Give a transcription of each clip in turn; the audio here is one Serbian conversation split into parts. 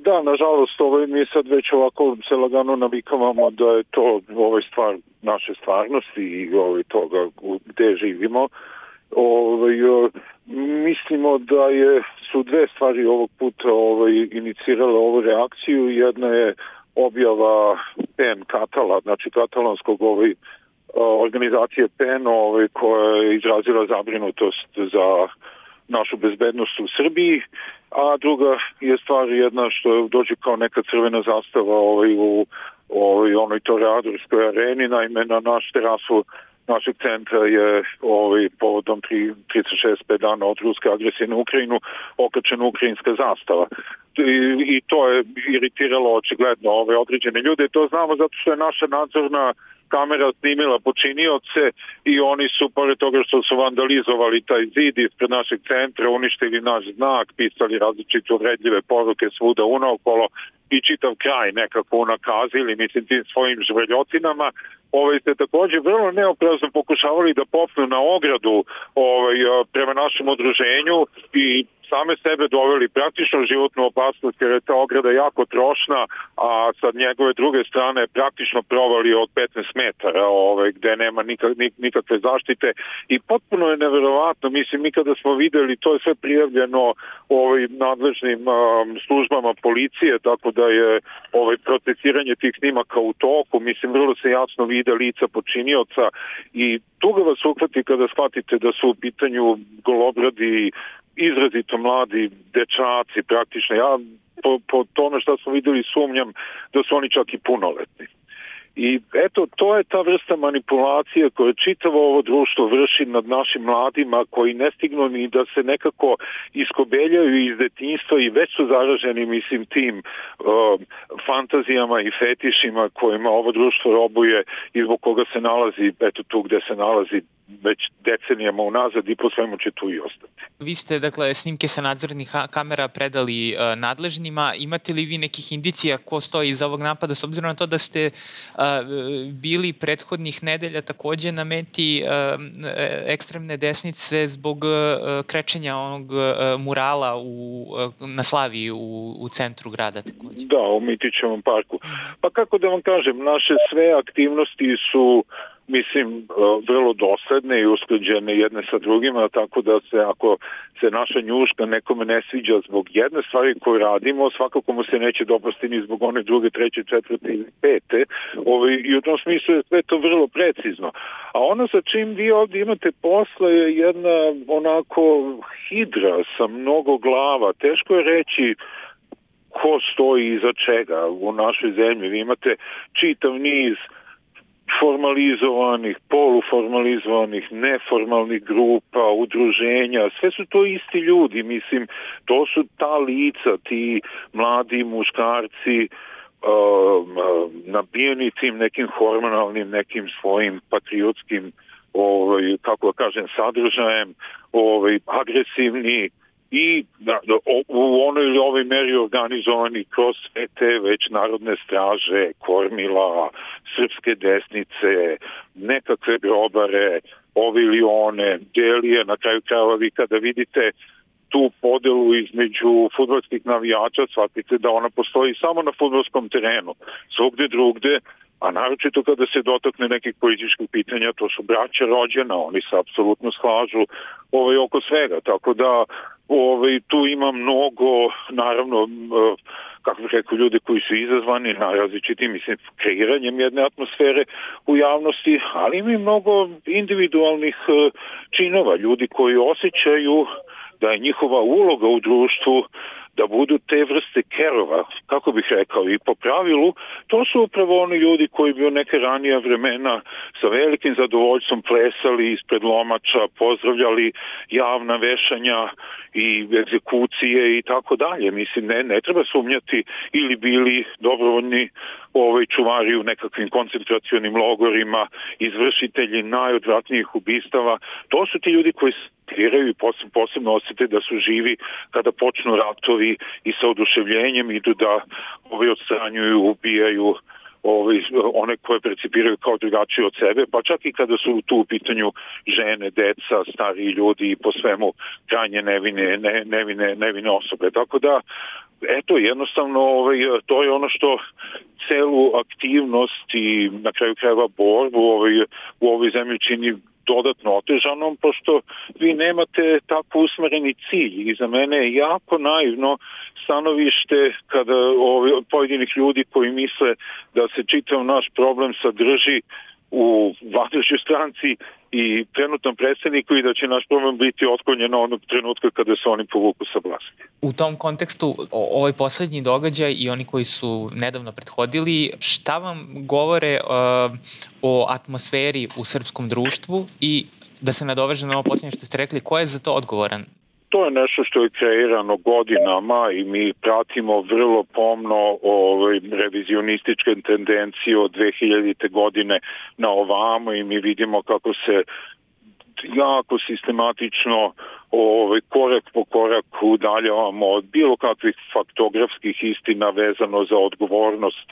Da, nažalost, ovaj, mi sad već ovako se lagano navikavamo da je to ovaj stvar naše stvarnosti i ovaj, toga gde živimo. Ovaj, mislimo da je su dve stvari ovog puta ovaj, inicirale ovu reakciju. Jedna je objava PEN Katala, znači katalonskog ovaj, organizacije PEN ovaj, koja je izrazila zabrinutost za našu bezbednost u Srbiji, a druga je stvar jedna što dođe kao neka crvena zastava ovaj, u ovaj, onoj Toreadorskoj areni, naime na naš terasu našeg centra je ovaj, povodom 36 dana od ruske agresije na Ukrajinu okačena ukrajinska zastava. I, to je iritiralo očigledno ove određene ljude. To znamo zato što je naša nadzorna kamera snimila počinioce i oni su, pored toga što su vandalizovali taj zid ispred našeg centra, uništili naš znak, pisali različite uvredljive poruke svuda unaokolo i čitav kraj nekako unakazili, mislim, tim svojim žvrljotinama, ovaj, ste takođe vrlo neoprazno pokušavali da popnu na ogradu ovaj, prema našem udruženju i same sebe doveli praktično životnu opasnost jer je ta ograda jako trošna, a sa njegove druge strane praktično provali od 15 metara ovaj, gde nema nikak, nikakve zaštite. I potpuno je neverovatno, mislim mi kada smo videli to je sve prijavljeno ovaj, nadležnim um, službama policije, tako da je ovaj, procesiranje tih snimaka u toku, mislim vrlo se jasno vide lica počinioca i tuga vas uhvati kada shvatite da su u pitanju golobradi izrazito mladi dečaci praktično. Ja po, po tome što smo videli sumnjam da su oni čak i punoletni. I eto, to je ta vrsta manipulacije koje čitavo ovo društvo vrši nad našim mladima koji ne stignu ni da se nekako iskobeljaju iz detinjstva i već su zaraženi, mislim, tim uh, fantazijama i fetišima kojima ovo društvo robuje i zbog koga se nalazi, eto tu gde se nalazi već decenijama unazad i po svemu će tu i ostati. Vi ste, dakle, snimke sa nadzornih kamera predali uh, nadležnima. Imate li vi nekih indicija ko stoji iza ovog napada, s obzirom na to da ste uh, bili prethodnih nedelja takođe na meti uh, ekstremne desnice zbog uh, krečenja onog uh, murala u, uh, na Slaviji u, u centru grada takođe? Da, u Mitićevom parku. Pa kako da vam kažem, naše sve aktivnosti su mislim, e, vrlo dosledne i usklađene jedne sa drugima, tako da se ako se naša njuška nekome ne sviđa zbog jedne stvari koju radimo, svakako mu se neće dopasti ni zbog one druge, treće, četvrte ili pete. Ovaj, I u tom smislu je sve to vrlo precizno. A ono sa čim vi ovde imate posla je jedna onako hidra sa mnogo glava. Teško je reći ko stoji iza čega u našoj zemlji. Vi imate čitav niz uh, formalizovanih, poluformalizovanih, neformalnih grupa, udruženja, sve su to isti ljudi, mislim, to su ta lica, ti mladi muškarci, uh, nabijeni tim nekim hormonalnim, nekim svojim patriotskim ovaj, kako da kažem, sadržajem, ovaj, agresivni, i da, da, u onoj ili ovoj meri organizovani kroz sve te već narodne straže, kormila, srpske desnice, nekakve grobare, ovi ili one, delije, na kraju krajeva vi kada vidite tu podelu između futbolskih navijača, shvatite da ona postoji samo na futbolskom terenu. Svugde drugde a naročito kada se dotakne nekih političkih pitanja, to su braća rođena, oni se apsolutno slažu ovaj, oko svega, tako da ovaj, tu ima mnogo, naravno, kako bih rekao, ljudi koji su izazvani na različitim, mislim, kreiranjem jedne atmosfere u javnosti, ali ima i mnogo individualnih e, činova, ljudi koji osjećaju da je njihova uloga u društvu da budu te vrste kerova, kako bih rekao, i po pravilu, to su upravo oni ljudi koji bi u neke ranije vremena sa velikim zadovoljstvom plesali ispred lomača, pozdravljali javna vešanja i egzekucije i tako dalje. Mislim, ne, ne treba sumnjati ili bili dobrovoljni ovaj, čuvari u nekakvim koncentracionim logorima, izvršitelji najodvratnijih ubistava. To su ti ljudi koji kriraju i posebno, osete da su živi kada počnu ratovi i sa oduševljenjem idu da ovaj, odstranjuju, ubijaju ovaj, one koje precipiraju kao drugačije od sebe, pa čak i kada su tu u pitanju žene, deca, stari ljudi i po svemu krajnje nevine, ne, nevine, nevine osobe. Tako da eto, jednostavno ovaj, to je ono što celu aktivnost i na kraju krajeva borbu ovaj, u ovoj zemlji čini dodatno otežanom, pošto vi nemate tako usmereni cilj. I za mene je jako naivno stanovište kada ovi, pojedinih ljudi koji misle da se čitav naš problem sadrži u vladajućoj stranci i trenutnom predsedniku i da će naš problem biti otklonjen onog trenutka kada se oni povuku sa vlasti. U tom kontekstu, ovaj poslednji događaj i oni koji su nedavno prethodili, šta vam govore uh, o atmosferi u srpskom društvu i da se nadoveže na ovo posljednje što ste rekli, ko je za to odgovoran? To je nešto što je kreirano godinama i mi pratimo vrlo pomno ovaj, revizionističke tendencije od 2000. godine na ovamo i mi vidimo kako se jako sistematično ovaj, korak po korak udaljavamo od bilo kakvih faktografskih istina vezano za odgovornost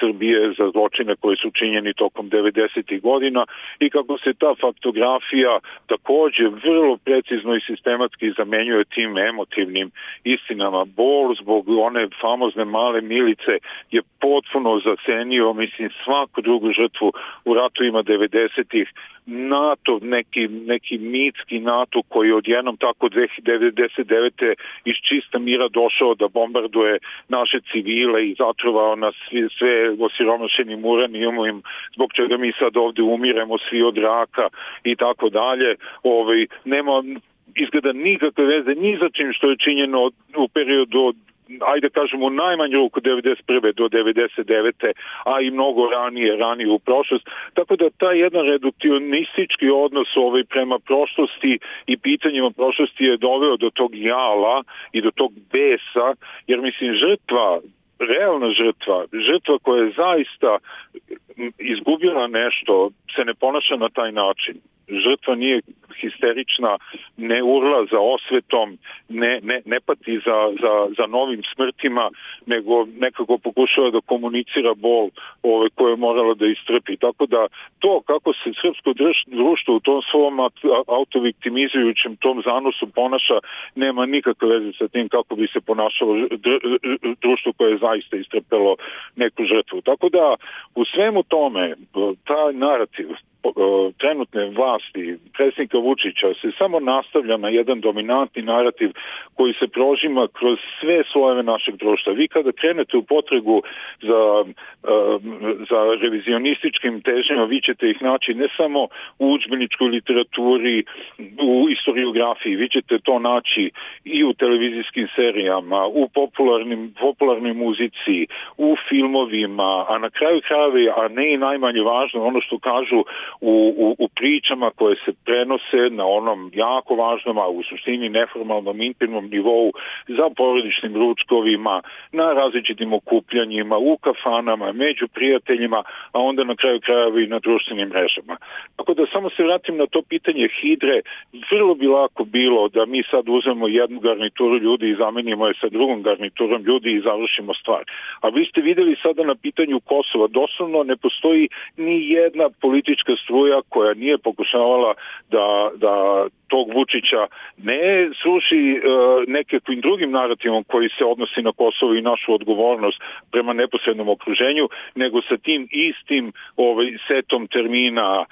Srbije za zločine koji su činjeni tokom 90. godina i kako se ta faktografija takođe vrlo precizno i sistematski zamenjuje tim emotivnim istinama. Bol zbog one famozne male milice je potpuno zacenio, mislim, svaku drugu žrtvu u ratovima 90. NATO, neki, neki mitski NATO koji odjednom tako 2099. iz čista mira došao da bombarduje naše civile i zatrovao nas svi, sve osiromašenim uranijumom zbog čega mi sad ovde umiremo svi od raka i tako dalje. Ovaj, nema izgleda nikakve veze ni za čim što je činjeno u periodu od ajde da kažemo u najmanju ruku 91. do 99. a i mnogo ranije, ranije u prošlost. Tako da taj jedan redukcionistički odnos ovaj prema prošlosti i pitanjima prošlosti je doveo do tog jala i do tog besa, jer mislim žrtva realna žrtva, žrtva koja je zaista izgubila nešto, se ne ponaša na taj način žrtva nije histerična, ne urla za osvetom, ne, ne, ne pati za, za, za novim smrtima, nego nekako pokušava da komunicira bol ove, koje je morala da istrpi. Tako da to kako se srpsko društvo u tom svom autoviktimizujućem tom zanosu ponaša, nema nikakve veze sa tim kako bi se ponašalo društvo koje je zaista istrpelo neku žrtvu. Tako da u svemu tome, taj narativ, trenutne vlasti predsjednika Vučića se samo nastavlja na jedan dominantni narativ koji se prožima kroz sve slojeve našeg društva. Vi kada krenete u potregu za, za revizionističkim težnjama, vi ćete ih naći ne samo u učbeničkoj literaturi, u istoriografiji, vi ćete to naći i u televizijskim serijama, u popularnim, popularnoj muzici, u filmovima, a na kraju krajevi, a ne i najmanje važno, ono što kažu u, u, u pričama koje se prenose na onom jako važnom, a u suštini neformalnom intimnom nivou za porodičnim ručkovima, na različitim okupljanjima, u kafanama, među prijateljima, a onda na kraju krajeva i na društvenim mrežama. Da samo se vratim na to pitanje hidre, vrlo bi lako bilo da mi sad uzmemo jednu garnituru ljudi i zamenimo je sa drugom garniturom ljudi i završimo stvar. A vi ste videli sada na pitanju Kosova, doslovno ne postoji ni jedna politička struja koja nije pokušavala da, da tog Vučića ne sluši uh, nekakvim drugim narativom koji se odnosi na Kosovo i našu odgovornost prema neposrednom okruženju, nego sa tim istim ovaj, setom termina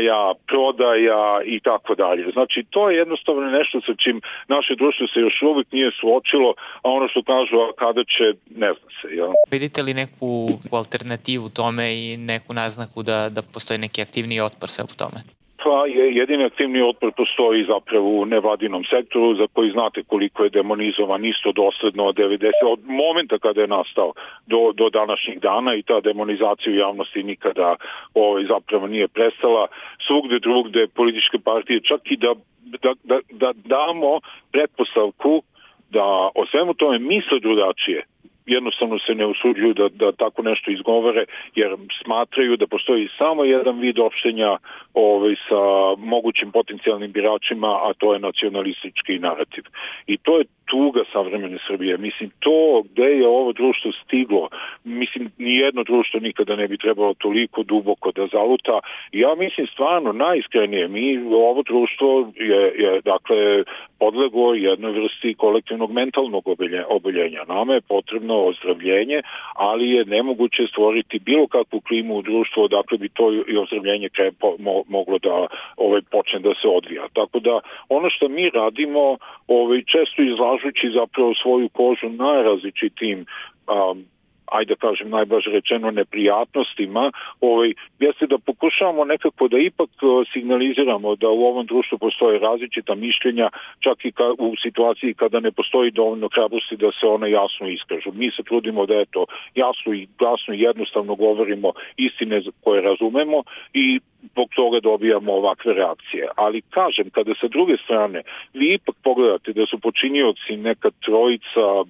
izdaja, prodaja i tako dalje. Znači, to je jednostavno nešto sa čim naše društvo se još uvijek nije suočilo, a ono što kažu, a kada će, ne zna se. Ja. Vidite li neku alternativu tome i neku naznaku da, da postoji neki aktivni otpor sve u tome? Pa je jedini aktivni otpor postoji zapravo u nevladinom sektoru za koji znate koliko je demonizovan isto dosledno od 90 od momenta kada je nastao do, do današnjih dana i ta demonizacija u javnosti nikada ovaj, zapravo nije prestala. Svugde drugde političke partije čak i da, da, da, da damo pretpostavku da o svemu tome misle drugačije jednostavno se ne usuđuju da, da tako nešto izgovore jer smatraju da postoji samo jedan vid opštenja ovaj, sa mogućim potencijalnim biračima, a to je nacionalistički narativ. I to je tuga savremene Srbije. Mislim, to gde je ovo društvo stiglo, mislim, nijedno društvo nikada ne bi trebalo toliko duboko da zaluta. Ja mislim stvarno, najiskrenije, mi, ovo društvo je, je dakle, podlego jednoj vrsti kolektivnog mentalnog oboljenja. Nama je potrebno ozdravljenje, ali je nemoguće stvoriti bilo kakvu klimu u društvu odakle bi to i ozdravljenje krepo, mo, moglo da ovaj, počne da se odvija. Tako da ono što mi radimo, ovaj, često izlažući zapravo svoju kožu najrazličitim um, ajde kažem najbaže rečeno neprijatnostima, ovaj, jeste da pokušavamo nekako da ipak signaliziramo da u ovom društvu postoje različita mišljenja, čak i ka, u situaciji kada ne postoji dovoljno hrabrosti da se ona jasno iskažu. Mi se trudimo da eto jasno i glasno i jednostavno govorimo istine koje razumemo i zbog toga dobijamo ovakve reakcije. Ali kažem, kada sa druge strane vi ipak pogledate da su počinioci neka trojica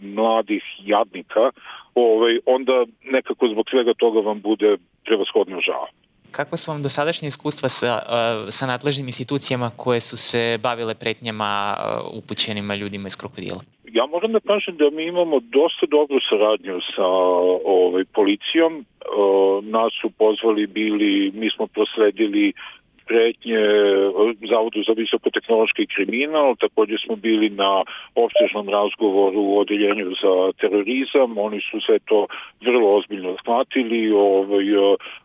mladih jadnika, ovaj, onda nekako zbog svega toga vam bude prevashodno žao. Kakva su vam dosadašnje iskustva sa, sa nadležnim institucijama koje su se bavile pretnjama upućenima ljudima iz krokodila? Ja moram da kažem da mi imamo dosta dobru saradnju sa ovaj, policijom. Nas su pozvali bili, mi smo prosledili pretnje Zavodu za visokotehnološki kriminal, takođe smo bili na opsežnom razgovoru u odeljenju za terorizam, oni su sve to vrlo ozbiljno shvatili, ovaj,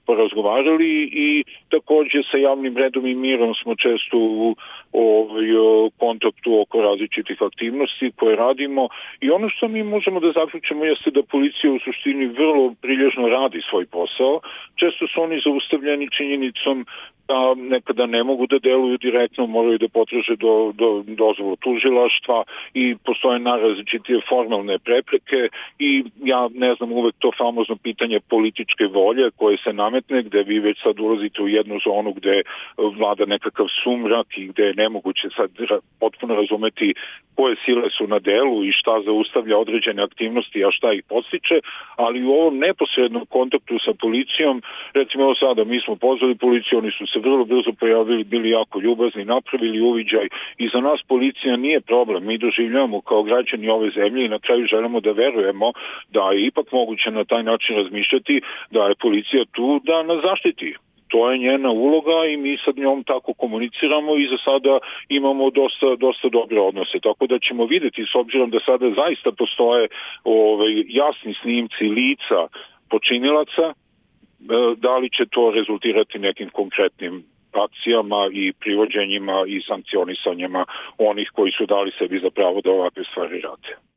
porazgovarali i takođe sa javnim redom i mirom smo često u ovaj, kontaktu oko različitih aktivnosti koje radimo. I ono što mi možemo da zaključimo jeste da policija u suštini vrlo prilježno radi svoj posao. Često su oni zaustavljeni činjenicom da nekada ne mogu da deluju direktno, moraju da potraže do, do dozvolu tužilaštva i postoje najrazličitije formalne prepreke i ja ne znam uvek to famozno pitanje političke volje koje se nametne gde vi već sad ulazite u jednu zonu gde vlada nekakav sumrak i gde je nemoguće sad potpuno razumeti koje sile su na delu i šta zaustavlja određene aktivnosti, a šta ih postiče, ali u ovom neposrednom kontaktu sa policijom, recimo evo sada mi smo pozvali policiju, oni su se vrlo brzo pojavili, bili jako ljubazni, napravili uviđaj i za nas policija nije problem, mi doživljavamo kao građani ove zemlje i na kraju želimo da verujemo da je ipak moguće na taj način razmišljati da je policija tu da nas zaštiti to je njena uloga i mi sad njom tako komuniciramo i za sada imamo dosta, dosta dobre odnose. Tako da ćemo videti s obzirom da sada zaista postoje ovaj, jasni snimci lica počinilaca, e, da li će to rezultirati nekim konkretnim akcijama i privođenjima i sankcionisanjima onih koji su dali sebi za pravo da ovakve stvari rade.